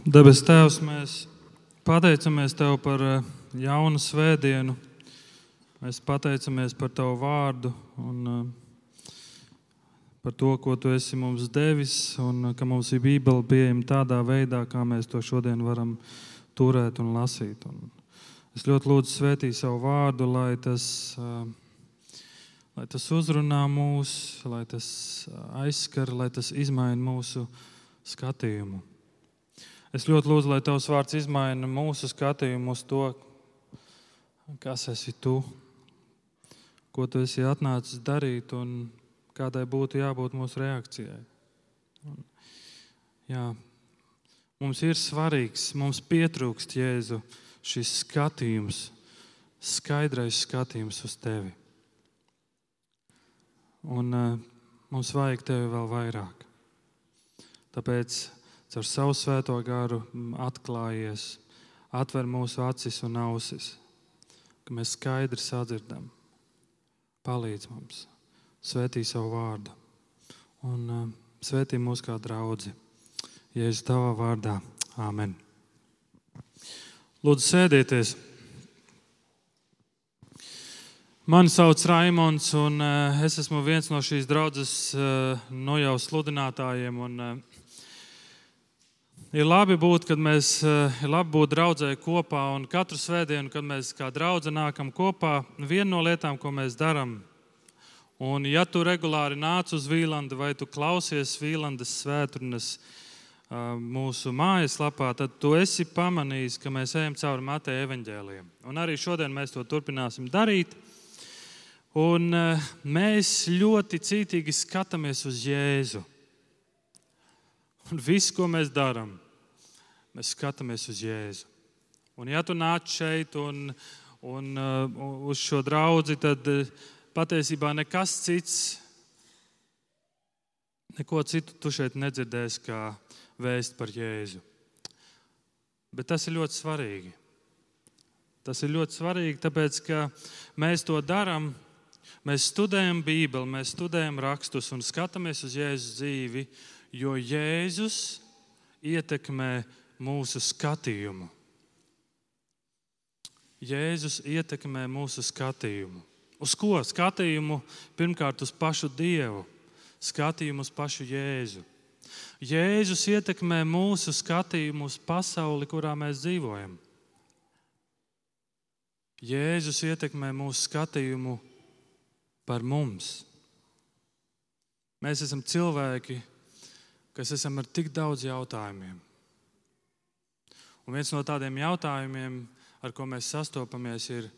Debes Tēvs, mēs pateicamies Tev par eh, jaunu svētdienu. Mēs pateicamies par Tavu vārdu un eh, par to, ko Tu esi mums devis, un eh, ka mums ir Bībele pieejama tādā veidā, kā mēs to šodien varam turēt un lasīt. Un es ļoti lūdzu svētīt savu vārdu, lai tas, lai tas uzrunā mūs, lai tas aizskar, lai tas izmaina mūsu skatījumu. Es ļoti lūdzu, lai Tavs vārds izmaina mūsu skatījumu uz to, kas esi Tu, ko Tu esi atnācis darīt un kādai būtu jābūt mūsu reakcijai. Un, jā, mums ir svarīgs, mums pietrūkst Jēzu šis skatījums, skaidrais skatījums uz Tevi. Un uh, mums vajag Tevi vēl vairāk. Tāpēc caur savu svēto garu atklājies, atver mūsu acis un ausis, ka mēs skaidri sadzirdam. Palīdz mums, svētī savu vārdu un uh, svētī mūs kā draugi. Jēzus tavā vārdā, Āmen. Lūdzu, sēdieties! Mani sauc Raimons, un uh, es esmu viens no šīs draudzes uh, nojaus nu sludinātājiem. Un, uh, Ir labi būt, kad mēs eh, ir labi būt draudzē kopā, un katru svētdienu, kad mēs kā draugi nākam kopā, viena no lietām, ko mēs darām, un ja tu regulāri nāc uz Vīlandi vai tu klausies Vīlandes svētdienas eh, mūsu mājaslapā, tad tu esi pamanījis, ka mēs ejam cauri Mateja evaņģēliem. Un arī šodien mēs to turpināsim darīt. Un eh, mēs ļoti cītīgi skatāmies uz Jēzu. Un viss, ko mēs darām, mēs skatāmies uz Jēzu. Un, ja tu nāc šeit un, un uh, uz šo draugu, tad uh, patiesībā nekas cits, neko citu tu šeit nedzirdēsi, kā vēst par Jēzu. Bet tas ir ļoti svarīgi. Tas ir ļoti svarīgi, tāpēc ka mēs to darām. Mēs studējam Bībeli, mēs studējam rakstus un skatāmies uz Jēzus dzīvi jo Jēzus ietekmē mūsu skatījumu. Jēzus ietekmē mūsu skatījumu. Uz ko? Skatījumu pirmkārt uz pašu Dievu, skatījumu uz pašu Jēzu. Jēzus ietekmē mūsu skatījumu uz pasauli, kurā mēs dzīvojam. Jēzus ietekmē mūsu skatījumu par mums. Mēs esam cilvēki, kas esam ar tik daudz jautājumiem. Un viens no tādiem jautājumiem, ar ko mēs sastopamies, ir,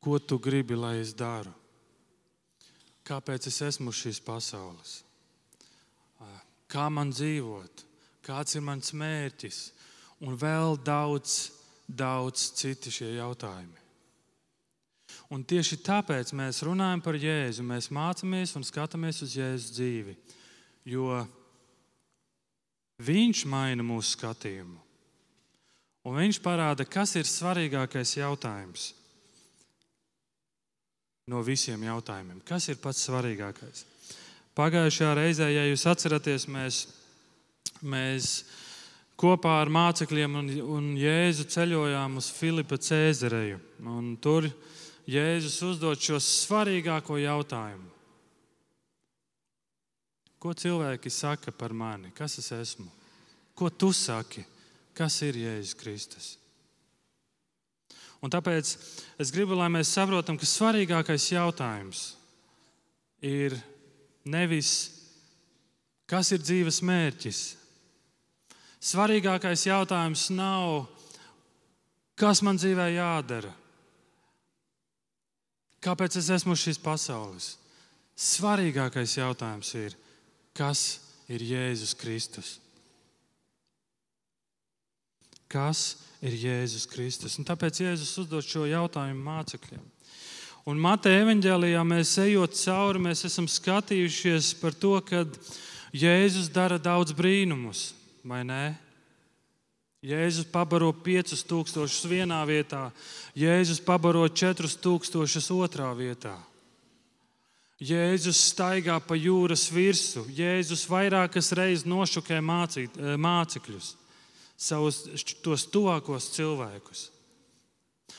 ko tu gribi, lai es daru? Kāpēc es esmu šīs pasaules? Kā man dzīvot? Kāds ir mans mērķis? Un vēl daudz, daudz citi šie jautājumi. Un tieši tāpēc mēs runājam par Jēzu. Mēs mācāmies un skatāmies uz Jēzus dzīvi. Jo Viņš maina mūsu skatījumu. Un viņš parāda, kas ir svarīgākais jautājums no visiem jautājumiem. Kas ir pats svarīgākais? Pagājušajā reizē, ja jūs atceraties, mēs, mēs kopā ar mācekļiem un, un Jēzu ceļojām uz Filipa Cēzareju. Tur Jēzus uzdod šo svarīgāko jautājumu. Ko cilvēki saka par mani? Kas es esmu? Ko tu saki? Kas ir Jēzus Kristus? Un tāpēc es gribu, lai mēs saprotam, ka svarīgākais jautājums ir nevis, kas ir dzīves mērķis. Svarīgākais jautājums nav, kas man dzīvē jādara, kāpēc es esmu šīs pasaules. Svarīgākais jautājums ir, kas ir Jēzus Kristus. Kas ir Jēzus Kristus? Un tāpēc Jēzus uzdod šo jautājumu mācekļiem. Un Mateja evanģēlijā mēs ejot cauri, mēs esam skatījušies par to, ka Jēzus dara daudz brīnumus, vai ne? Jēzus pabaro 5000 vienā vietā, Jēzus pabaro 4000 otrā vietā. Jēzus staigā pa jūras virsmu, Jēzus vairākas reizes nošokē mācīt, eh, mācekļus. savus tos tuvākos cilvēkus.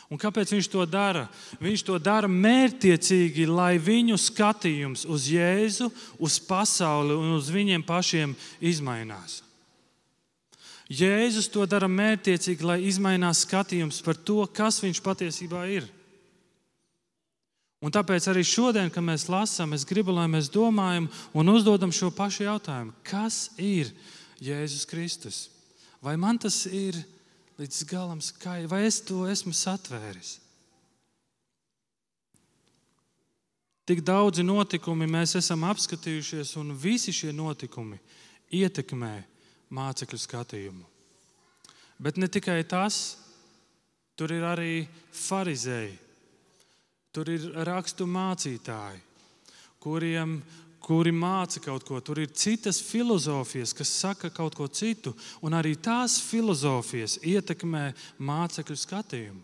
Un kāpēc viņš to dara? Viņš to dara mērķiecīgi, lai viņu skatījums uz Jēzu, uz pasauli un uz viņiem pašiem izmainās. Jēzus to dara mērķiecīgi, lai izmainās skatījums par to, kas viņš patiesībā ir. Un tāpēc arī šodien, kad mēs lasām, es gribu, lai mēs domājam un uzdodam šo pašu jautājumu: kas ir Jēzus Kristus? Vai man tas ir? līdz galam skaidrs, vai es to esmu satvēris. Tik daudzi notikumi mēs esam apskatījušies, un visi šie notikumi ietekmē mācekļu skatījumu. Bet ne tikai tas, tur ir arī farizēji, tur ir rakstu mācītāji, kuriem kuri māca kaut ko. Tur ir citas filozofijas, kas saka kaut ko citu, un arī tās filozofijas ietekmē mācekļu skatījumu.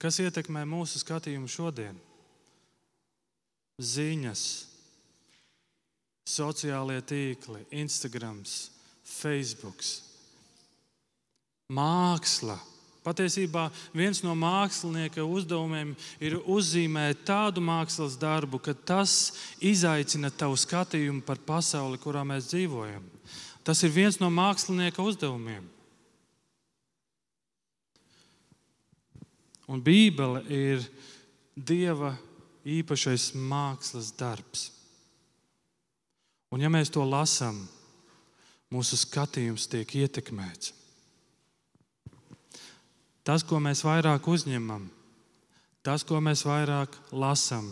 Kas ietekmē mūsu skatījumu šodien? Ziņas, sociālie tīkli, Instagram, Facebook, māksla Patiesībā viens no mākslinieka uzdevumiem ir uzzīmēt tādu mākslas darbu, ka tas izaicina tavu skatījumu par pasauli, kurā mēs dzīvojam. Tas ir viens no mākslinieka uzdevumiem. Un Bībele ir Dieva īpašais mākslas darbs. Un ja mēs to lasām, mūsu skatījums tiek ietekmēts. Tas, ko mēs vairāk uzņemam, tas, ko mēs vairāk lasām,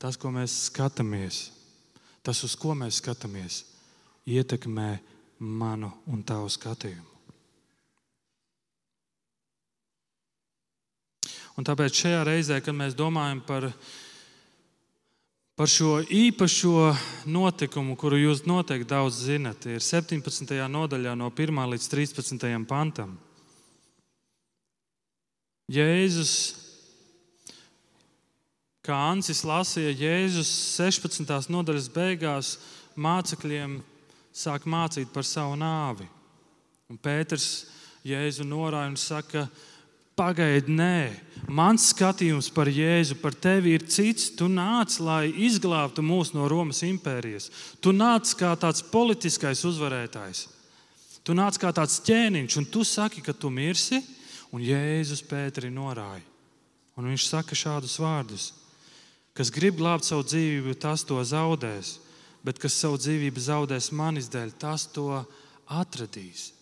tas, ko mēs skatāmies, tas, uz ko mēs skatāmies, ietekmē manu un tavu skatījumu. Un tāpēc šajā reizē, kad mēs domājam par, par šo īpašo notikumu, kuru jūs noteikti daudz zinat, ir 17. nodaļā, no 1 līdz 13. pantam. Jēzus, kā Ancis lasīja, Jēzus 16. nodaļas beigās mācekļiem sāk mācīt par savu nāvi. Un Pēters Jēzu norāda un saka, pagaidi, nē, mans skatījums par Jēzu, par tevi ir cits. Tu nāc, lai izglābtu mūs no Romas impērijas. Tu nāc kā tāds politiskais uzvarētājs. Tu nāc kā tāds ķēniņš, un tu saki, ka tu mirsi Un Jēzus Pēteri norāja. Un viņš saka šādus vārdus: Kas grib glābt savu dzīvību, tas to zaudēs, bet kas savu dzīvību zaudēs manis dēļ, tas to atradīs.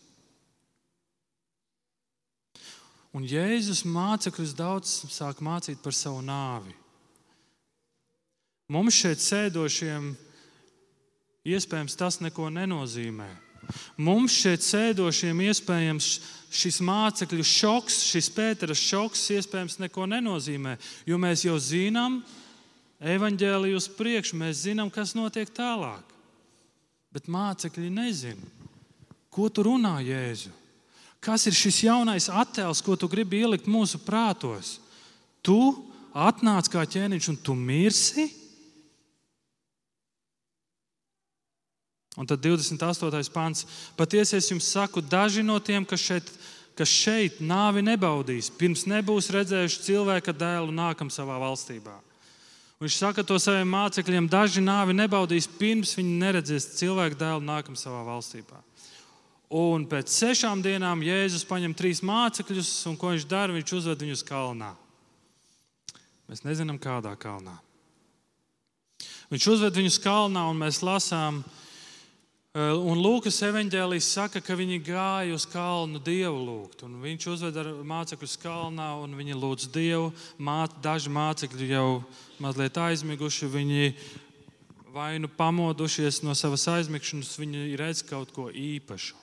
Un Jēzus mācekļus daudz sāk mācīt par savu nāvi. Mums šeit sēdošiem iespējams tas neko nenozīmē. Mums šeit sēdošiem iespējams šis mācekļu šoks, šis Pētera šoks iespējams neko nenozīmē, jo mēs jau zinām evaņģēliju uz priekšu, mēs zinām, kas notiek tālāk. Bet mācekļi nezina, ko tu runā Jēzu. Kas ir šis jaunais attēls, ko tu gribi ielikt mūsu prātos? Tu atnāc kā ķēniņš un tu mirsi? Un tad 28. pāns. Patiesi es jums saku, daži no tiem, kas šeit, kas šeit nāvi nebaudīs, pirms nebūs redzējuši cilvēka dēlu nākam savā valstībā. Un viņš saka to saviem mācekļiem, daži nāvi nebaudīs, pirms viņi neredzēs cilvēka dēlu nākam savā valstībā. Un pēc sešām dienām Jēzus paņem trīs mācekļus, un ko viņš dara? Viņš uzved viņus kalnā. Mēs nezinām, kādā kalnā. Viņš uzved viņus kalnā, un mēs lasām, ka un Lūkas evanģēlijas saka, ka viņi gāja uz kalnu dievu lūgt. Viņš uzveda mācekļus kalnā un viņi lūdz dievu. Māt, daži mācekļi jau mazliet aizmiguši, viņi vai nu pamodušies no savas aizmigšanas, viņi redz kaut ko īpašu.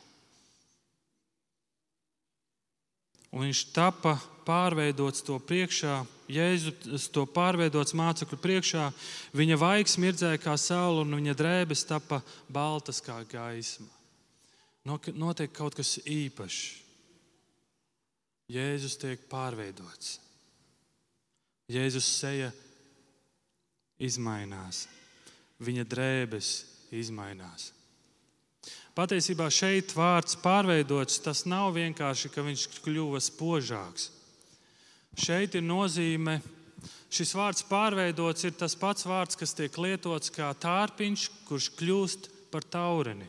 Un viņš tapa pārveidots to priekšā, Jēzus to pārveidots mācekļu priekšā. Viņa vaigs mirdzēja kā saule, un viņa drēbes tapa baltas kā gaisma. Notiek kaut kas īpašs. Jēzus tiek pārveidots. Jēzus seja izmainās, viņa drēbes izmainās. Patiesībā šeit vārds pārveidots, tas nav vienkārši, ka viņš kļuva spožāks. Šeit ir nozīme, šis vārds pārveidots ir tas pats vārds, kas tiek lietots kā tārpiņš, kurš kļūst par taureni.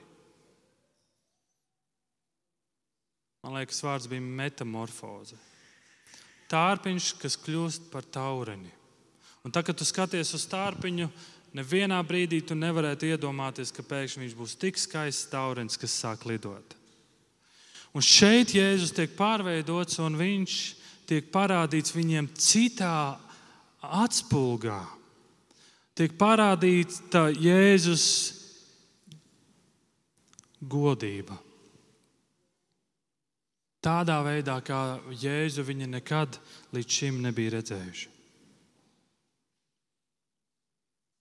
Man liekas, vārds bija metamorfoze. Tārpiņš, kas kļūst par taureni. Un tad, kad tu skaties uz tārpiņu, nevienā brīdī tu nevarētu iedomāties, ka pēkšņi viņš būs tik skaists taurens, kas sāk lidot. Un šeit Jēzus tiek pārveidots, un viņš tiek parādīts viņiem citā atspulgā. Tiek parādīta Jēzus godība. Tādā veidā, kā Jēzu viņi nekad līdz šim nebija redzējuši.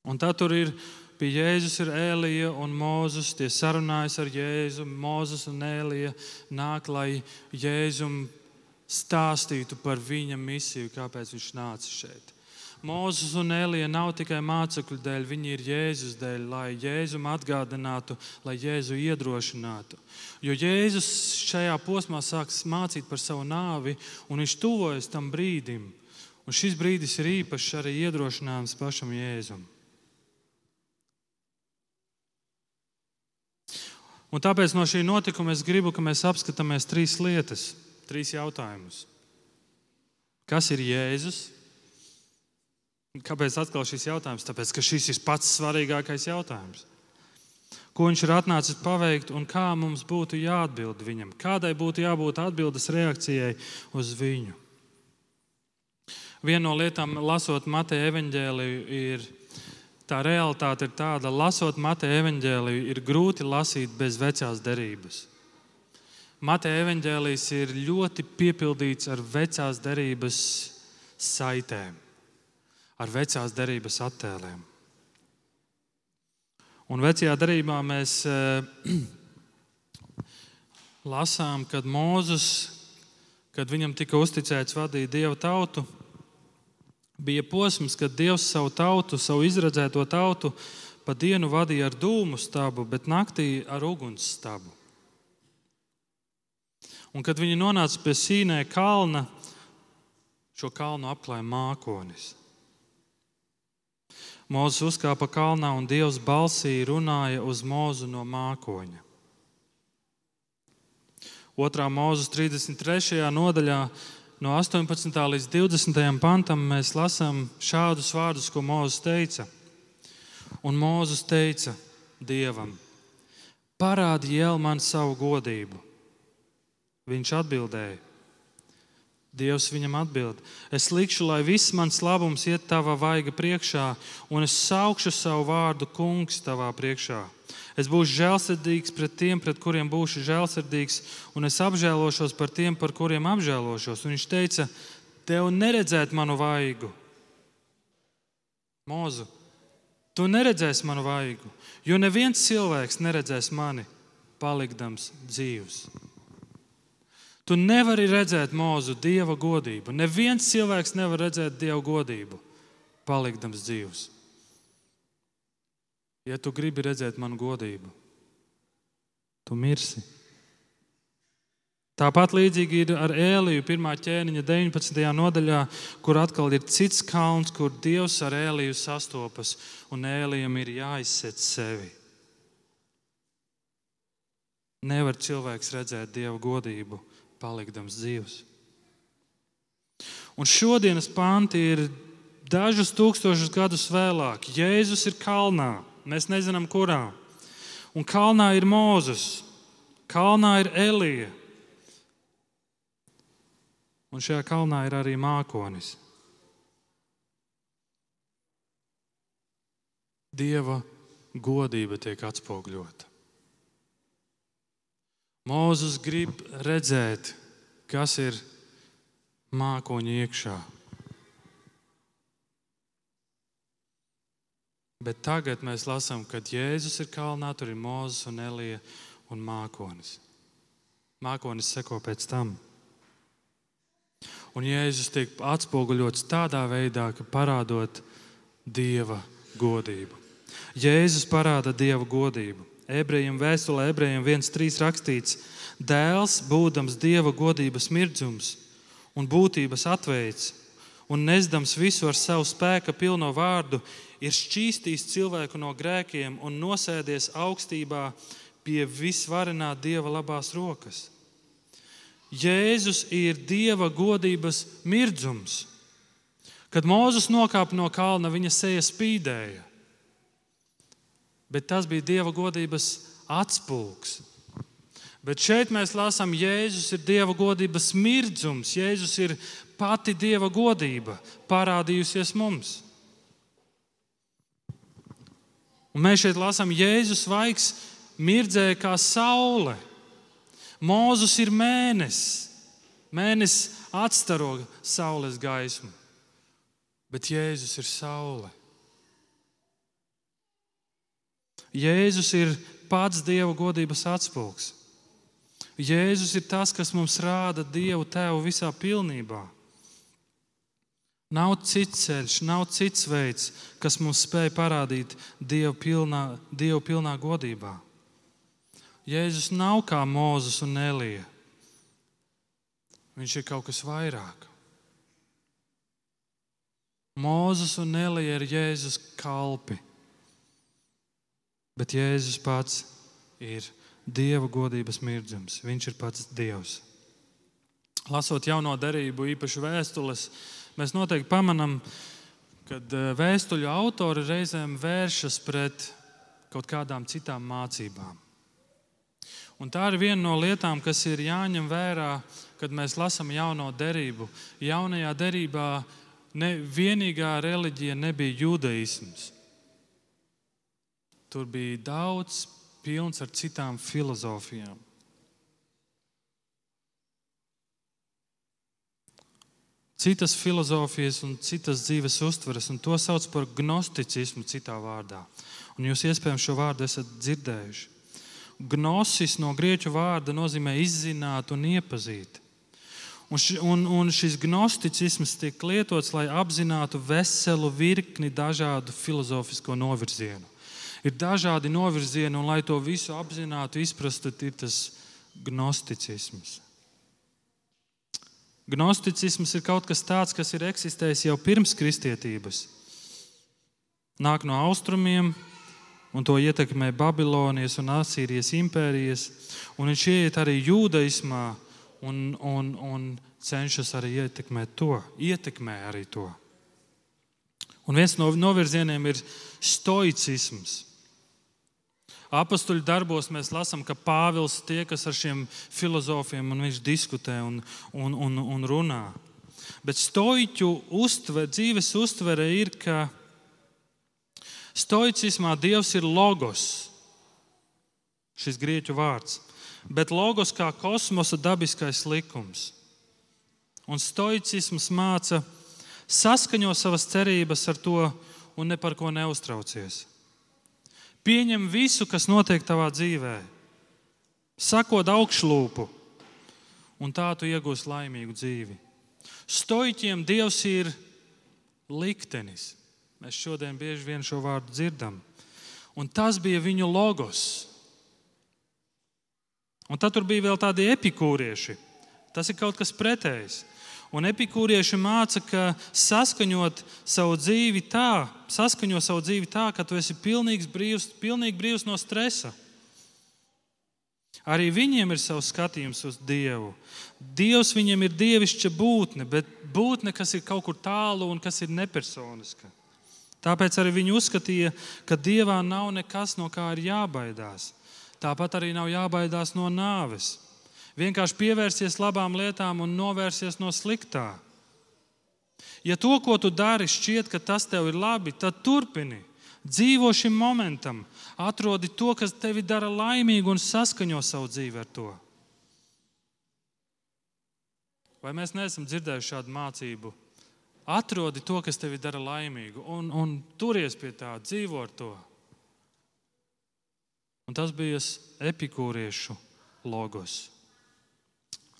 Un tad tur ir pie Jēzus ir Elija un Mozus. Tie sarunājas ar Jēzu. Mozus un Elija nāk, lai Jēzum stāstītu par viņa misiju, kāpēc viņš nāca šeit. Mozus un Elija nav tikai mācekļu dēļ, viņi ir Jēzus dēļ, lai Jēzum atgādinātu, lai Jēzu iedrošinātu. Jo Jēzus šajā posmā sāks mācīt par savu nāvi, un viņš tuvojas tam brīdim. Un šis brīdis ir īpašs arī iedrošinājums pašam Jēzumam. Un tāpēc no šī notikuma es gribu, lai mēs apskatāmies trīs lietas, trīs jautājumus. Kas ir Jēzus? Kāpēc atkal šis jautājums? Tāpēc, ka šis ir pats svarīgākais jautājums. Ko viņš ir atnācis paveikt un kā mums būtu jāatbild viņam? Kādai būtu jābūt atbildes reakcijai uz viņu? Viena no lietām, lasot Mateja evaņģēliju, ir tā realitāte ir tāda, lasot Mateja evaņģēliju, ir grūti lasīt bez vecās derības. Mateja evaņģēlijs ir ļoti piepildīts ar vecās derības saitēm, ar vecās derības attēliem. Un vecajā darbā mēs eh, lasām, kad Mozus, kad viņam tika uzticēts vadīt dievu tautu, Bija posms, kad Dievs savu tautu, savu izredzēto tautu, pa dienu vadīja ar dūmu stabu, bet naktī ar uguns stabu. Un kad viņi nonāca pie Sīnē kalna, šo kalnu apklāja mākonis. Mozus uzkāpa kalnā un Dievs balsī runāja uz mūzu no mākoņa. Otrā mūzes 33. nodaļā no 18. līdz 20. pantam mēs lasām šādus vārdus, ko Mozus teica. Un Mozus teica Dievam: Parādi jau man savu godību. Viņš atbildēja. Dievs viņam atbild: Es likšu, lai viss mans labums iet tavā vaiga priekšā, un es saukšu savu vārdu kungs tavā priekšā. Es būšu žēlsirdīgs pret tiem, pret kuriem būšu žēlsirdīgs, un es apžēlošos par tiem, par kuriem apžēlošos. Un viņš teica, tev neredzēt manu vaigu. Mūzu, tu neredzēsi manu vaigu, jo neviens cilvēks neredzēs mani, palikdams dzīvs. Tu nevari redzēt mūzu dieva godību. Neviens cilvēks nevar redzēt dieva godību, palikdams dzīvs ja tu gribi redzēt manu godību, tu mirsi. Tāpat līdzīgi ir ar Ēliju, 1. ķēniņa 19. nodaļā, kur atkal ir cits kalns, kur Dievs ar Ēliju sastopas, un Ēlijam ir jāizsec sevi. Nevar cilvēks redzēt Dieva godību, palikdams dzīvs. Un šodienas panti ir dažus tūkstošus gadus vēlāk. Jēzus ir kalnā. Mēs nezinām, kurā. Un kalnā ir Mozus, kalnā ir Elija. Un šajā kalnā ir arī mākonis. Dieva godība tiek atspoguļota. Mozus grib redzēt, kas ir mākoņa iekšā. Bet tagad mēs lasām, ka Jēzus ir kalnā, tur ir Mozus un Elija un mākonis. Mākonis seko pēc tam. Un Jēzus tiek atspoguļots tādā veidā, ka parādot Dieva godību. Jēzus parāda Dieva godību. Ebrejiem vēstulē, ebrejiem 1.3 rakstīts, dēls, būdams dieva godības mirdzums un būtības atveids, un nesdams visu ar savu spēka pilno vārdu, ir šķīstījis cilvēku no grēkiem un nosēdies augstībā pie visvarenā dieva labās rokas. Jēzus ir dieva godības mirdzums. Kad Mozus nokāpa no kalna, viņa seja spīdēja. Bet tas bija dieva godības atspūgs. Bet šeit mēs lasām, Jēzus ir dieva godības mirdzums. Jēzus ir pati dieva godība parādījusies mums. Un mēs šeit lasām, Jēzus vaigs mirdzēja kā saule. Mūzus ir mēnesis. Mēnesis atstaro saules gaismu, bet Jēzus ir saule. Jēzus ir pats Dieva godības atspūgs. Jēzus ir tas, kas mums rāda Dievu Tēvu visā pilnībā. Nav cits ceļš, nav cits veids, kas mums spēj parādīt Dievu pilnā, Dievu pilnā godībā. Jēzus nav kā Mozus un Elija. Viņš ir kaut kas vairāk. Mozus un Elija ir Jēzus kalpi, bet Jēzus pats ir Dieva godības mirdzums. Viņš ir pats Dievs. Lasot jauno derību, īpaši vēstules, mēs noteikti pamanām, ka eh, vēstuļu autori reizēm vēršas pret kaut kādām citām mācībām. Un tā ir viena no lietām, kas ir jāņem vērā, kad mēs lasām jauno derību. Jaunajā derībā ne, vienīgā reliģija nebija judaisms. Tur bija daudz pilns ar citām filozofijām. Citas filozofijas un citas dzīves uztveres, un to sauc par gnosticismu, citā vārdā. Un jūs iespējams šo vārdu esat dzirdējuši. Gnosis no grieķu vārda nozīmē izzināt un iepazīt. Un, ši, un, un šis gnosticisms tiek lietots, lai apzinātu veselu virkni dažādu filozofisko novirzienu. Ir dažādi novirzieni, un lai to visu apzinātu, izprastu, ir tas gnosticisms. Gnosticisms ir kaut kas tāds, kas ir eksistējis jau pirms kristietības. Nāk no austrumiem, un to ietekmē Babilonijas un Asīrijas impērijas. Un viņš ieiet arī jūdaismā un, un, un cenšas arī ietekmēt to. Ietekmē arī to. Un viens no novirzieniem ir stoicisms. Apostoliņu darbos mēs lasām, ka Pāvils tiekas ar šiem filozofiem un viņš diskutē un, un, un, un runā. Bet stoiķu uztver, dzīves uztvere ir, ka Stoicismā Dievs ir logos, šis grieķu vārds, bet logos kā kosmosa dabiskais likums. Un stoicisms māca saskaņo savas cerības ar to un ne par ko neuztraucies. Pieņem visu, kas notiek tavā dzīvē, sakot augšlūpu, un tā tu iegūsi laimīgu dzīvi. Stoiķiem Dievs ir liktenis. Mēs šodien bieži vien šo vārdu dzirdam. Un tas bija viņu logos. Un tad tur bija vēl tādi epikūrieši. Tas ir kaut kas pretējs. Un epikūrieši māca, ka saskaņot savu dzīvi tā, saskaņo savu dzīvi tā, ka tu esi pilnīgs brīvs, pilnīgi brīvs no stresa. Arī viņiem ir savs skatījums uz Dievu. Dievs viņiem ir dievišķa būtne, bet būtne, kas ir kaut kur tālu un kas ir nepersoniska. Tāpēc arī viņi uzskatīja, ka Dievā nav nekas, no kā ir jābaidās. Tāpat arī nav jābaidās no nāves. Vienkārši pievērsies labām lietām un novērsies no sliktā. Ja to, ko tu dari, šķiet, ka tas tev ir labi, tad turpini. Dzīvo šim momentam, atrodi to, kas tevi dara laimīgu un saskaņo savu dzīvi ar to. Vai mēs neesam dzirdējuši šādu mācību? Atrodi to, kas tevi dara laimīgu, un, un turies pie tā, dzīvo ar to. Un tas bija epikūriešu logos.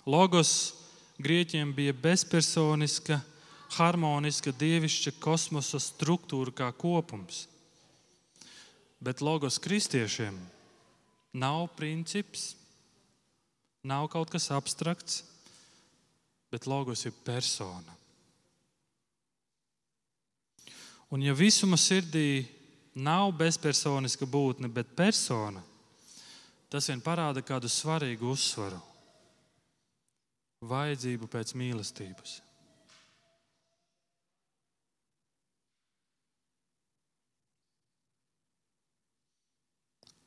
Logos grieķiem bija bezpersoniska, harmoniska, dievišķa kosmosa struktūra kā kopums. Bet logos kristiešiem nav princips, nav kaut kas abstrakts, bet logos ir persona. Un ja visuma sirdī nav bezpersoniska būtne, bet persona, tas vien parāda kādu svarīgu uzsvaru - vajadzību pēc mīlestības.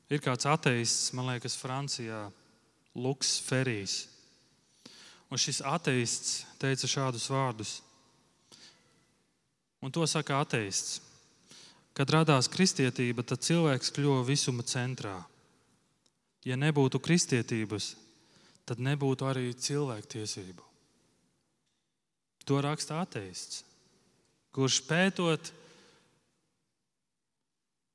Ir kāds ateists, man liekas, Francijā, Luks Ferijs. Un šis ateists teica šādus vārdus. Un to saka ateists. Kad radās kristietība, tad cilvēks kļuva visuma centrā. Ja nebūtu kristietības, tad nebūtu arī cilvēktiesību. To raksta ateists, kurš pētot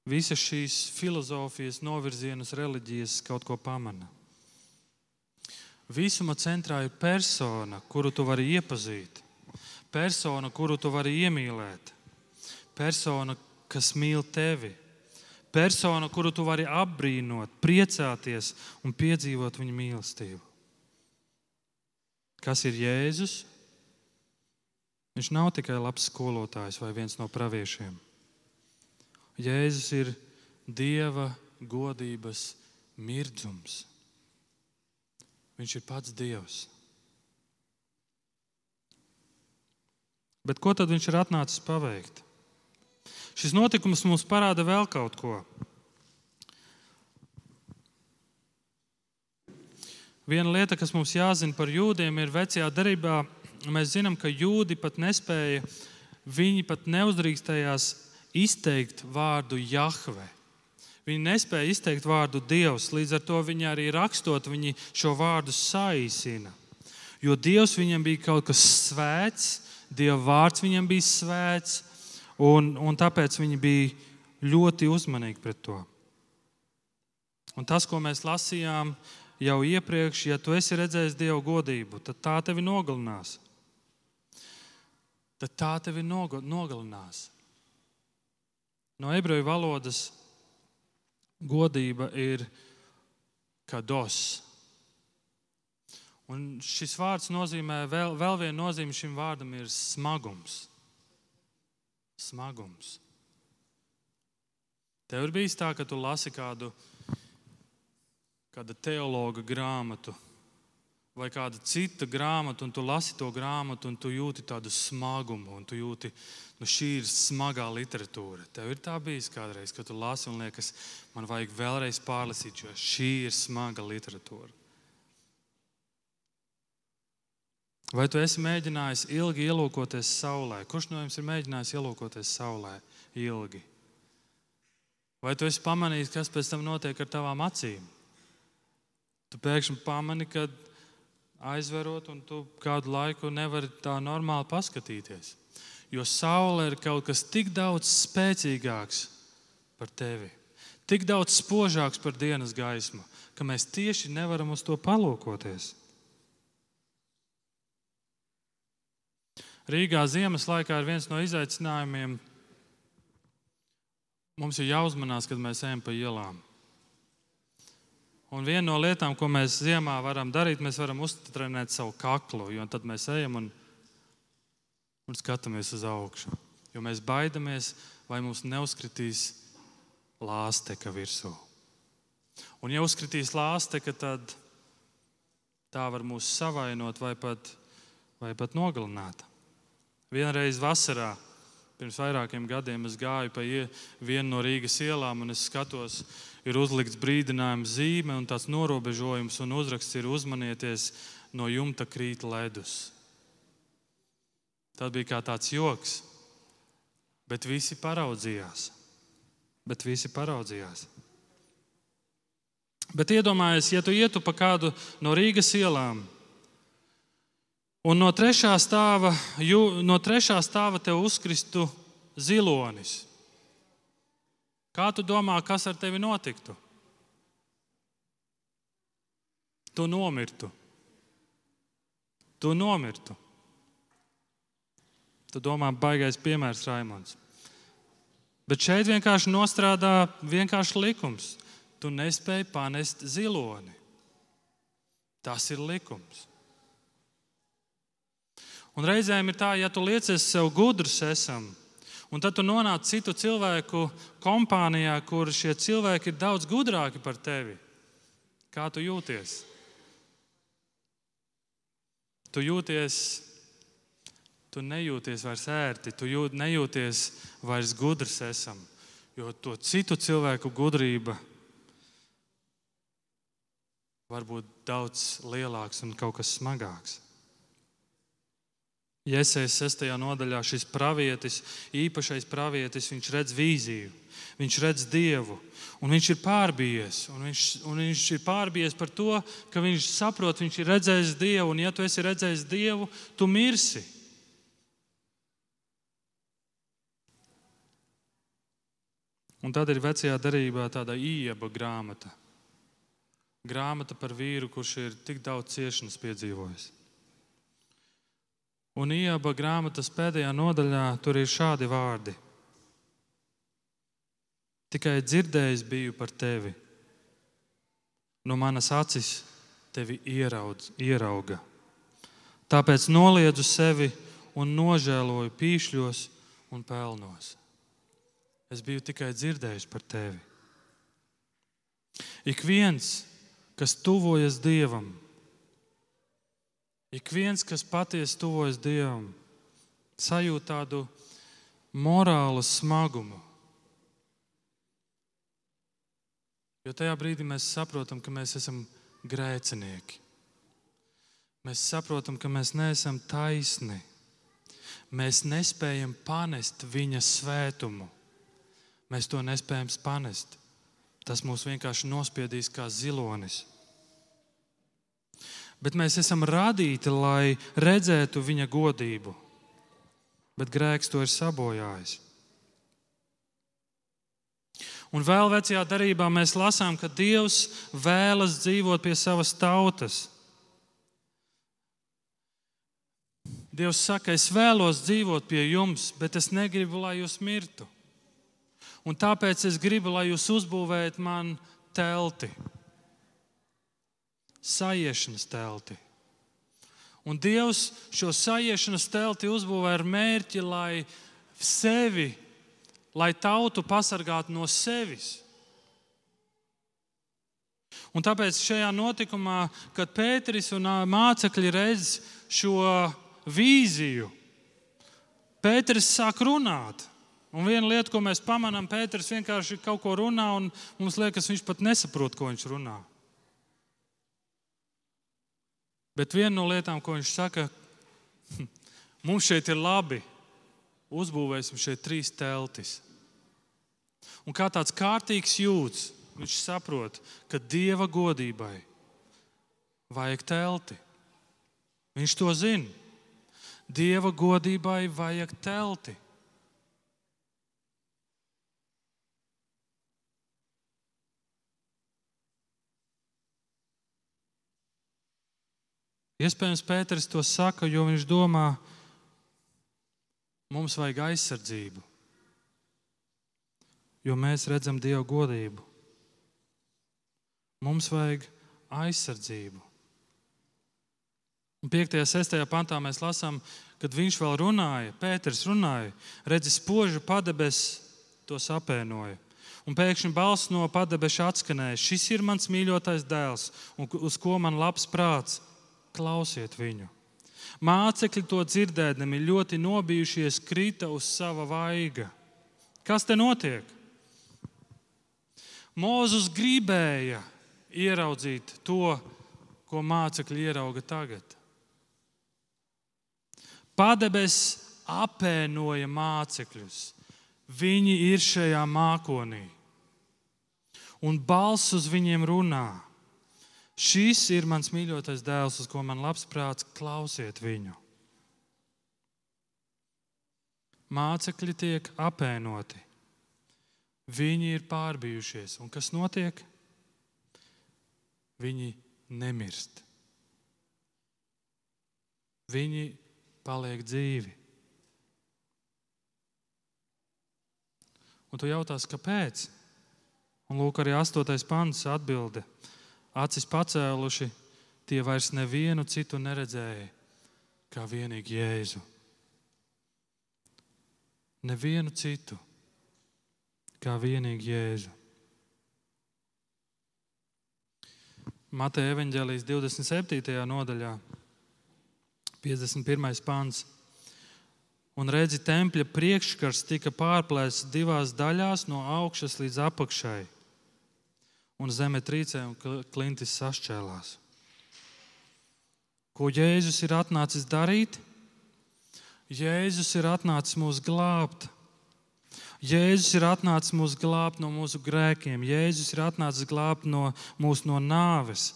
visas šīs filozofijas, novirzienus, reliģijas kaut ko pamana. Visuma centrā ir persona, kuru tu vari iepazīt, persona, kuru tu vari iemīlēt, persona, kas mīl tevi, persona, kuru tu vari apbrīnot, priecāties un piedzīvot viņa mīlestību. Kas ir Jēzus? Viņš nav tikai labs skolotājs vai viens no praviešiem. Jēzus ir Dieva godības mirdzums. Viņš ir pats Dievs. Bet ko tad viņš ir atnācis paveikt? Šis notikums mums parāda vēl kaut ko. Viena lieta, kas mums jāzina par jūdiem, ir vecajā darbā. Mēs zinām, ka jūdi pat nespēja, viņi pat neuzdrīkstējās izteikt vārdu Jahve. Viņi nespēja izteikt vārdu Dievs, līdz ar to viņi arī rakstot, viņi šo vārdu saīsina. Jo Dievs viņam bija kaut kas svēts, Dieva vārds viņam bija svēts, un, un tāpēc viņi bija ļoti uzmanīgi pret to. Un tas, ko mēs lasījām jau iepriekš, ja tu esi redzējis Dieva godību, tad tā tevi nogalinās. Tad tā tevi nogalinās. No ebreju valodas godība ir kados. Un šis vārds nozīmē, vēl, vēl viena nozīme šim vārdam ir smagums. Smagums. Tev ir bijis tā, ka tu lasi kādu, kādu teologa grāmatu vai kāda cita grāmata, un tu lasi to grāmatu, un tu jūti tādu smagumu, un tu jūti, nu, šī ir smagā literatūra. Tev ir tā bijis kādreiz, kad tu lasi un liekas, man vajag vēlreiz pārlasīt, jo šī ir smaga literatūra. Vai tu esi mēģinājis ilgi ielūkoties saulē? Kurš no jums ir mēģinājis ielūkoties saulē ilgi? Vai tu esi pamanījis, kas pēc tam notiek ar tavām acīm? Tu pēkšņi pamani, ka aizverot, un tu kādu laiku nevari tā normāli paskatīties. Jo saule ir kaut kas tik daudz spēcīgāks par tevi, tik daudz spožāks par dienas gaismu, ka mēs tieši nevaram uz to palūkoties. Rīgā ziemas laikā ir viens no izaicinājumiem. Mums ir jāuzmanās, kad mēs ejam pa ielām. Un viena no lietām, ko mēs ziemā varam darīt, mēs varam uztrenēt savu kaklu, jo tad mēs ejam un, un skatāmies uz augšu. Jo mēs baidamies, vai mums neuzkritīs lāsteka virsū. Un, ja uzkritīs lāsteka, tad tā var mūs savainot vai pat, vai pat nogalināt. Vienreiz vasarā, pirms vairākiem gadiem, es gāju pa vienu no Rīgas ielām un es skatos, ir uzlikts brīdinājums zīme un tāds norobežojums, un uzraksts ir uzmanieties, no jumta krīt ledus. Tas bija kā tāds joks, bet visi paraudzījās. Bet visi paraudzījās. Bet iedomājieties, ja tu ietu pa kādu no Rīgas ielām, un no trešā stāva, no trešā stāva tev uzkristu zilonis. Kā tu domā, kas ar tevi notiktu? Tu nomirtu. Tu nomirtu. Tu domā, baigais piemērs Raimons. Bet šeit vienkārši nostrādā vienkārši likums. tu nespēji panest ziloni. Tas ir likums. Un reizēm ir tā, ja tu liecies sev gudrs, esam, un tad tu nonāc citu cilvēku kompānijā, kur šie cilvēki ir daudz gudrāki par tevi. Kā tu jūties? Tu jūties, tu nejūties vairs ērti, tu jūt, nejūties vairs gudrs, esam, jo to citu cilvēku gudrība var būt daudz lielāks un kaut kas smagāks. Iesējas 6. nodaļā šis pravietis, īpašais pravietis, viņš redz vīziju, viņš redz dievu, un viņš ir pārbijies. Un viņš, un viņš ir pārbijies par to, ka viņš saprot, viņš ir redzējis dievu, un ja tu esi redzējis dievu, tu mirsi. Un tad ir vecajā darbā tāda ieba grāmata. Grāmata par vīru, kurš ir tik daudz ciešanas piedzīvojis. Un ieba grāmatas pēdējā nodaļā tur ir šādi vārdi. Tikai dzirdējis biju par tevi. No manas acis tevi ieraudz, ierauga. Tāpēc noliedzu sevi un nožēloju pīšļos un pelnos. Es biju tikai dzirdējis par tevi. Ik viens, kas tuvojas Dievam, Ik viens, kas patiesi tuvojas Dievam, sajūt tādu morālu smagumu. Jo tajā brīdī mēs saprotam, ka mēs esam grēcinieki. Mēs saprotam, ka mēs neesam taisni. Mēs nespējam panest viņa svētumu. Mēs to nespējam panest. Tas mūs vienkārši nospiedīs kā zilonis bet mēs esam radīti, lai redzētu viņa godību. Bet grēks to ir sabojājis. Un vēl vecajā darbā mēs lasām, ka Dievs vēlas dzīvot pie savas tautas. Dievs saka, es vēlos dzīvot pie jums, bet es negribu, lai jūs mirtu. Un tāpēc es gribu, lai jūs uzbūvējat man telti sajiešanas telti. Un Dievs šo sajiešanas telti uzbūvēja ar mērķi, lai sevi, lai tautu pasargātu no sevis. Un tāpēc šajā notikumā, kad Pēteris un mācekļi redz šo vīziju, Pēteris sāk runāt. Un viena lieta, ko mēs pamanām, Pēters vienkārši kaut ko runā, un mums liekas, viņš pat nesaprot, ko viņš runā. Bet viena no lietām, ko viņš saka, mums šeit ir labi. Uzbūvēsim šeit trīs teltis. Un kā tāds kārtīgs jūds, viņš saprot, ka dieva godībai vajag telti. Viņš to zina. Dieva godībai vajag telti. Iespējams, Pēters to saka, jo viņš domā, mums vajag aizsardzību, jo mēs redzam Dieva godību. Mums vajag aizsardzību. Un 5. un 6. pantā mēs lasām, kad viņš vēl runāja, Pēters runāja, redzi, spoža padebes to apēnoja. Un pēkšņi balss no padebeša atskanēja: Šis ir mans mīļotais dēls, uz ko man labs prāts klausiet viņu. Mācekļi to dzirdēdami ļoti nobijušies, krita uz sava vaiga. Kas te notiek? Mūzus gribēja ieraudzīt to, ko mācekļi ierauga tagad. Padebes apēnoja mācekļus. Viņi ir šajā mākonī, un balss uz viņiem runā. Šis ir mans mīļotais dēls, uz ko man labs prāts, klausiet viņu. Mācekļi tiek apēnoti. Viņi ir pārbijušies. Un kas notiek? Viņi nemirst. Viņi paliek dzīvi. Un tu jautās, kāpēc? Un lūk, arī 8. pants atbilde. Acis pacēluši, tie vairs nevienu citu neredzēja, kā vienīgi Jēzu. Nevienu citu, kā vienīgi Jēzu. Mateja evanģēlijas 27. nodaļā, 51. pāns. Un redzi, tempļa priekškars tika pārplēsts divās daļās, no augšas līdz apakšai un zeme trīcē un klintis sašķēlās. Ko Jēzus ir atnācis darīt? Jēzus ir atnācis mūs glābt. Jēzus ir atnācis mūs glābt no mūsu grēkiem. Jēzus ir atnācis glābt no mūsu no nāves.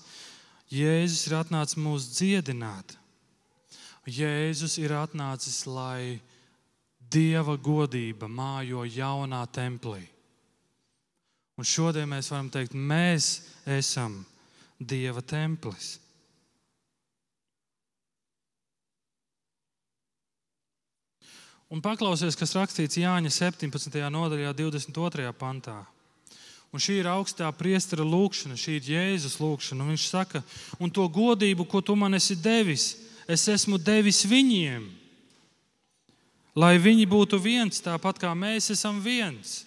Jēzus ir atnācis mūs dziedināt. Jēzus ir atnācis, lai Dieva godība mājo jaunā templī. Un šodien mēs varam teikt, mēs esam Dieva templis. Un paklausies, kas rakstīts Jāņa 17. nodaļā, 22. pantā. Un šī ir augstā priestera lūkšana, šī ir Jēzus lūkšana. Viņš saka, un to godību, ko tu man esi devis, es esmu devis viņiem, lai viņi būtu viens, tāpat kā mēs esam viens.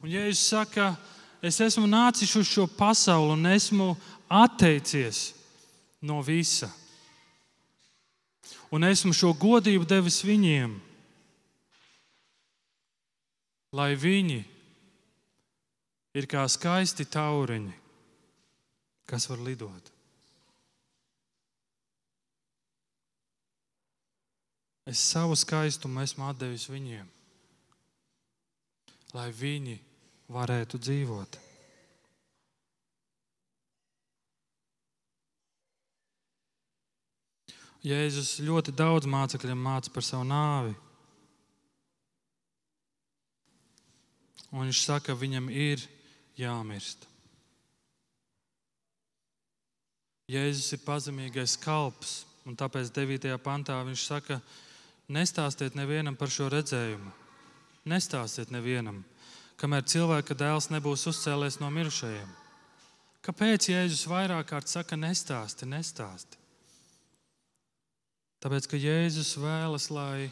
Un Jēzus saka, es esmu nācis uz šo pasauli un esmu atteicies no visa. Un esmu šo godību devis viņiem, lai viņi ir kā skaisti tauriņi, kas var lidot. Es savu skaistumu esmu devis viņiem, lai viņi varētu dzīvot. Jēzus ļoti daudz mācekļiem māca par savu nāvi. Un viņš saka, ka viņam ir jāmirst. Jēzus ir pazemīgais kalps, un tāpēc 9. pantā viņš saka, nestāstiet nevienam par šo redzējumu. Nestāstiet nevienam kamēr cilvēka dēls nebūs uzcēlies no mirušajiem. Kāpēc Jēzus vairāk kārt saka, nestāsti, nestāsti? Tāpēc, ka Jēzus vēlas, lai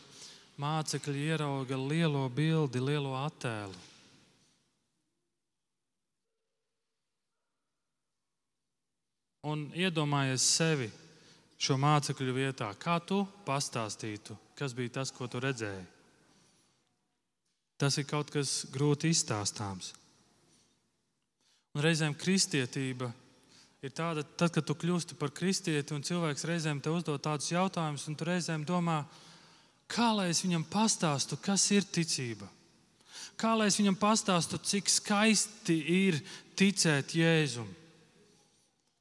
mācekļi ierauga lielo bildi, lielo attēlu. Un iedomājies sevi šo mācekļu vietā, kā tu pastāstītu, kas bija tas, ko tu redzēji. Tas ir kaut kas grūti izstāstāms. Un reizēm kristietība ir tāda, tad, kad tu kļūsti par kristieti, un cilvēks reizēm te uzdod tādus jautājumus, un tu reizēm domā, kā lai es viņam pastāstu, kas ir ticība. Kā lai es viņam pastāstu, cik skaisti ir ticēt Jēzum.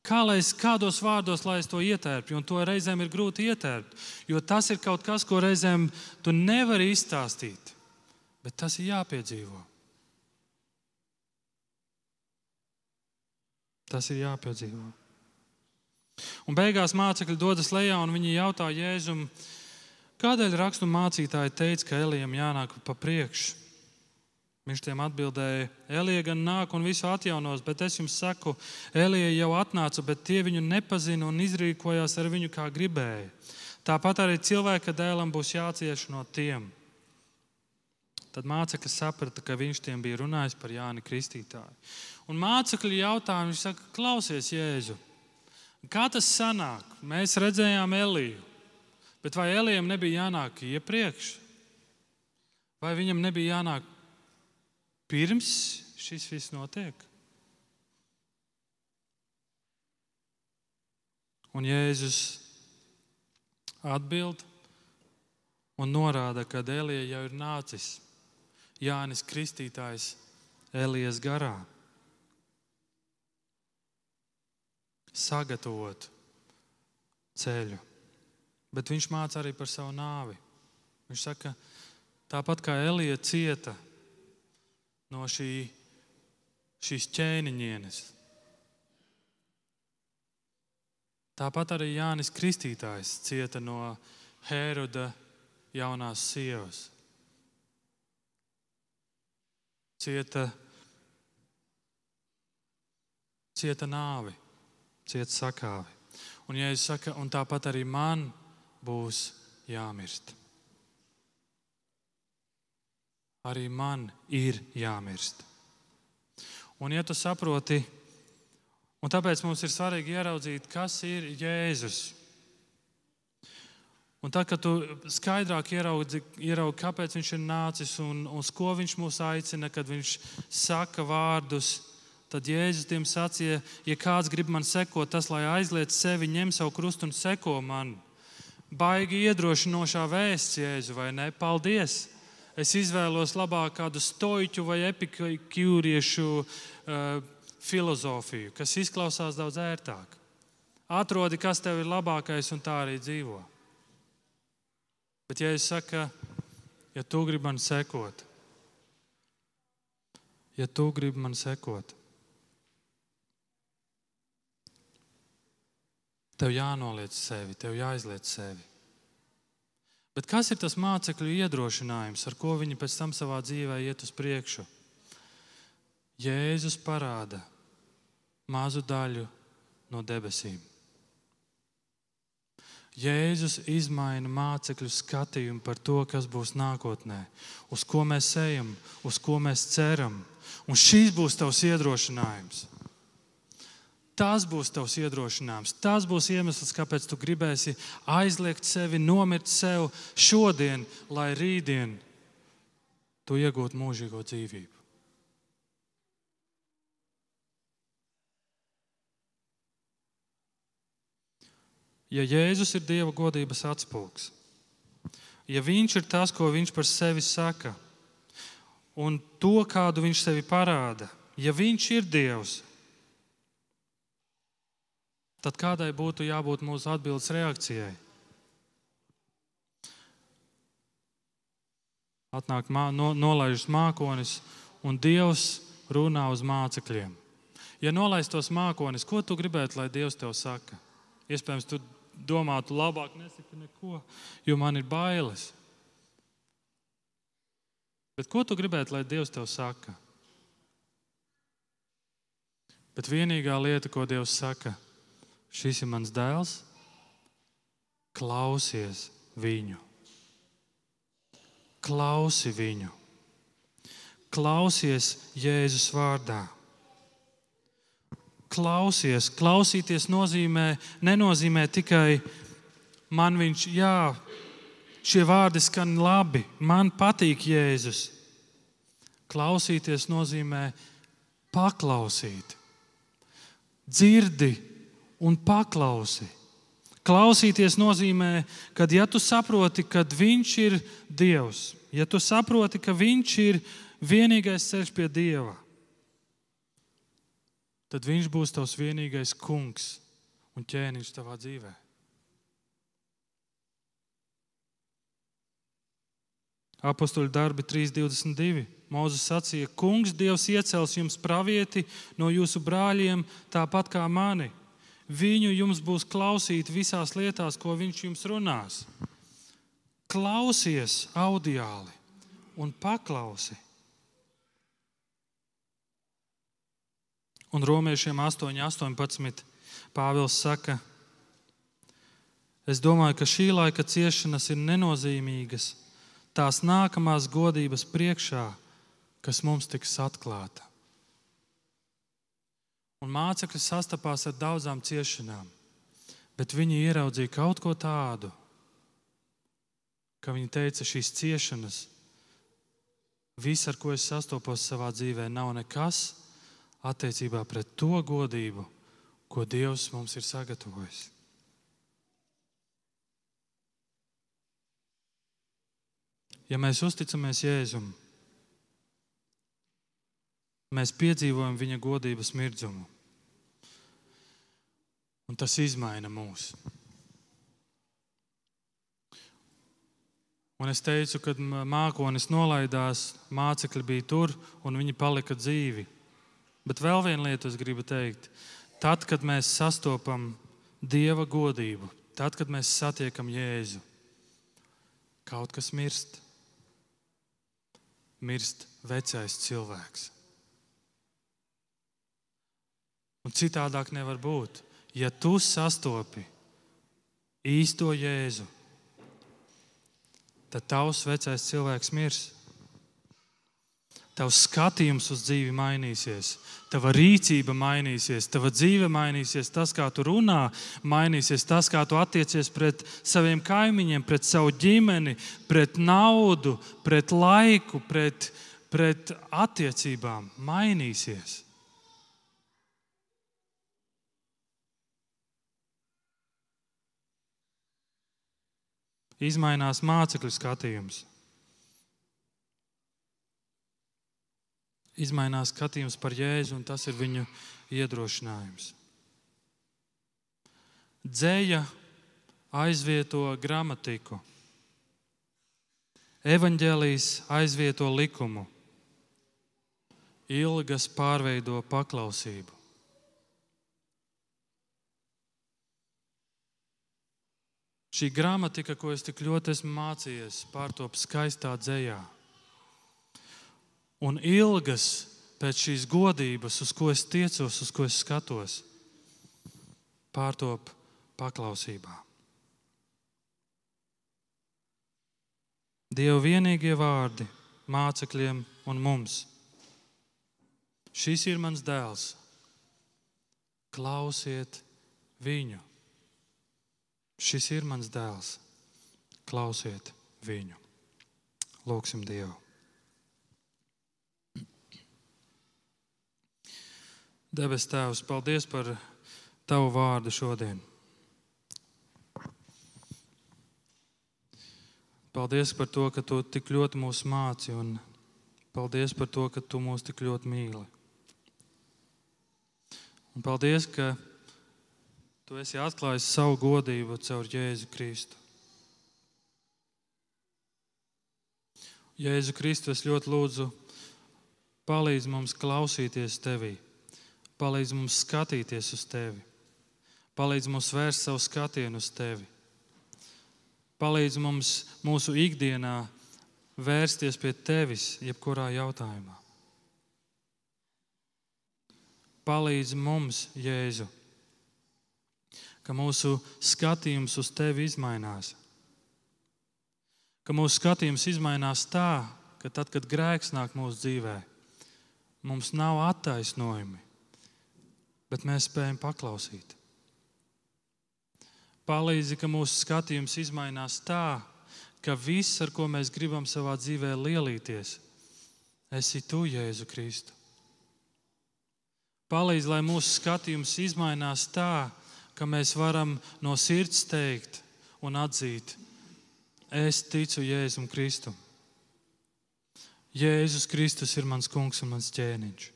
Kā lai es kādos vārdos, lai es to ietērpu, un to reizēm ir grūti ietērpt, jo tas ir kaut kas, ko reizēm tu nevari izstāstīt bet tas ir jāpiedzīvo. Tas ir jāpiedzīvo. Un beigās mācekļi dodas lejā un viņi jautā Jēzum, kādēļ rakstu mācītāji teica, ka Elijam jānāk pa priekšu. Viņš tiem atbildēja, Elija gan nāk un visu atjaunos, bet es jums saku, Elija jau atnāca, bet tie viņu nepazina un izrīkojās ar viņu kā gribēja. Tāpat arī cilvēka dēlam būs jācieš no tiem. Tad mācekļi saprata, ka viņš tiem bija runājis par Jāni Kristītāju. Un mācekļi jautā, viņš saka, klausies, Jēzu, kā tas sanāk? Mēs redzējām Eliju, bet vai Elijam nebija jānāk iepriekš? Vai viņam nebija jānāk pirms šis viss notiek? Un Jēzus atbild un norāda, ka Elija jau ir nācis. Jānis Kristītājs Elijas garā. Sagatavot ceļu, bet viņš māca arī par savu nāvi. Viņš saka, tāpat kā Elija cieta no šī, šīs ķēniņienes, tāpat arī Jānis Kristītājs cieta no Hēroda jaunās sievas. Cieta cieta nāvi, cieta sakāvi. Un Jēzus saka, un tāpat arī man būs jāmirst. Arī man ir jāmirst. Un, ja tu saproti, un tāpēc mums ir svarīgi ieraudzīt, kas ir Jēzus. Un tad, kad tu skaidrāk ieraudzi, ieraudzi kāpēc viņš ir nācis un uz ko viņš mūs aicina, kad viņš saka vārdus, tad Jēzus tiem sacīja, ja kāds grib man sekot, tas lai aizliet sevi, ņem savu krustu un seko man. Baigi iedrošinošā vēsts, Jēzu, vai ne? Paldies! Es izvēlos labāk kādu stoiķu vai epikūriešu uh, filozofiju, kas izklausās daudz ērtāk. Atrodi, kas tev ir labākais, un tā arī dzīvo. Bet, ja es saku, ja tu gribi man sekot, ja tu gribi man sekot, tev jānoliec sevi, tev jāizliec sevi. Bet kas ir tas mācekļu iedrošinājums, ar ko viņi pēc tam savā dzīvē iet uz priekšu? Jēzus parāda mazu daļu no debesīm. Jēzus izmaina mācekļu skatījumu par to, kas būs nākotnē, uz ko mēs ejam, uz ko mēs ceram. Un šīs būs tavs iedrošinājums. Tas būs tavs iedrošinājums. Tas būs iemesls, kāpēc tu gribēsi aizliegt sevi, nomirt sev šodien, lai rītdien tu iegūtu mūžīgo dzīvību. Ja Jēzus ir Dieva godības atspūgs, ja Viņš ir tas, ko Viņš par sevi saka, un to, kādu Viņš sevi parāda, ja Viņš ir Dievs, tad kādai būtu jābūt mūsu atbildes reakcijai? Atnāk, mā, no, nolaižas mākonis, un Dievs runā uz mācekļiem. Ja nolaistos mākonis, ko tu gribētu, lai Dievs tev saka? Iespējams, tu domātu, labāk nesaki neko, jo man ir bailes. Bet ko tu gribētu, lai Dievs tev saka? Bet vienīgā lieta, ko Dievs saka, šis ir mans dēls, klausies viņu. Klausi viņu. Klausies Jēzus vārdā klausies. Klausīties nozīmē, nenozīmē tikai man viņš, jā, šie vārdi skan labi, man patīk Jēzus. Klausīties nozīmē paklausīt. Dzirdi un paklausi. Klausīties nozīmē, ka, ja tu saproti, ka Viņš ir Dievs, ja tu saproti, ka Viņš ir vienīgais ceļš pie Dieva, tad viņš būs tavs vienīgais kungs un ķēniņš tavā dzīvē. Apostoļu darbi 3.22. Mozus sacīja, Kungs, Dievs iecels jums pravieti no jūsu brāļiem, tāpat kā mani. Viņu jums būs klausīt visās lietās, ko viņš jums runās. Klausies audiāli un paklausi. Un romiešiem 8, 18. Pāvils saka, es domāju, ka šī laika ciešanas ir nenozīmīgas tās nākamās godības priekšā, kas mums tiks atklāta. Un mācekļi sastapās ar daudzām ciešanām, bet viņi ieraudzīja kaut ko tādu, ka viņi teica, šīs ciešanas, viss, ar ko es sastopos savā dzīvē, nav nekas, attiecībā pret to godību, ko Dievs mums ir sagatavojis. Ja mēs uzticamies Jēzum, mēs piedzīvojam viņa godības mirdzumu. Un tas izmaina mūs. Un es teicu, kad mākonis nolaidās, mācekļi bija tur un viņi palika dzīvi. Bet vēl viena lieta, es gribu teikt, tad, kad mēs sastopam Dieva godību, tad, kad mēs satiekam Jēzu, kaut kas mirst. Mirst vecais cilvēks. Un citādāk nevar būt. Ja tu sastopi īsto Jēzu, tad tavs vecais cilvēks mirs. Tavs skatījums uz dzīvi mainīsies, tava rīcība mainīsies, tava dzīve mainīsies, tas, kā tu runā, mainīsies, tas, kā tu attiecies pret saviem kaimiņiem, pret savu ģimeni, pret naudu, pret laiku, pret, pret attiecībām, mainīsies. Izmainās mācekļu skatījums. Izmainās skatījums par Jēzu, un tas ir viņu iedrošinājums. Dzēja aizvieto gramatiku, evanģēlijas aizvieto likumu, ilgas pārveido paklausību. Šī gramatika, ko es tik ļoti esmu mācījies, pārtop skaistā dzējā. Un ilgas pēc šīs godības, uz ko es tiecos, uz ko es skatos, pārtop paklausībā. Dieva vienīgie vārdi mācekļiem un mums. Šis ir mans dēls. Klausiet viņu. Šis ir mans dēls. Klausiet viņu. Lūksim Dievu. Debes Tēvs, paldies par Tavu vārdu šodien. Paldies par to, ka Tu tik ļoti mūs māci, un paldies par to, ka Tu mūs tik ļoti mīli. Un paldies, ka Tu esi atklājis savu godību caur Jēzu Kristu. Jēzu Kristu es ļoti lūdzu, palīdz mums klausīties Tevī, palīdz mums skatīties uz Tevi, palīdz mums vērst savu skatienu uz Tevi, palīdz mums mūsu ikdienā vērsties pie Tevis jebkurā jautājumā. Palīdz mums, Jēzu! ka mūsu skatījums uz tevi izmainās. Ka mūsu skatījums izmainās tā, ka tad, kad grēks nāk mūsu dzīvē, mums nav attaisnojumi, bet mēs spējam paklausīt. Palīdzi, ka mūsu skatījums izmainās tā, ka viss, ar ko mēs gribam savā dzīvē lielīties, esi tu, Jēzu Kristu. Palīdzi, lai mūsu skatījums izmainās tā, ka mēs varam no sirds teikt un atzīt, es ticu Jēzum Kristum. Jēzus Kristus ir mans kungs un mans ķēniņš.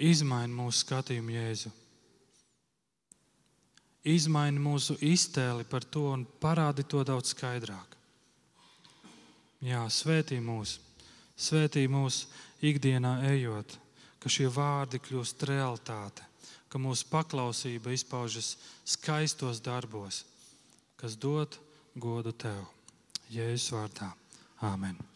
Izmaini mūsu skatījumu Jēzu. Izmaini mūsu iztēli par to un parādi to daudz skaidrāk. Jā, svētī mūs, svētī mūs ikdienā ejot, ka šie vārdi kļūst realitāte ka mūsu paklausība izpaužas skaistos darbos, kas dod godu tev. Jēzus vārdā. Āmen!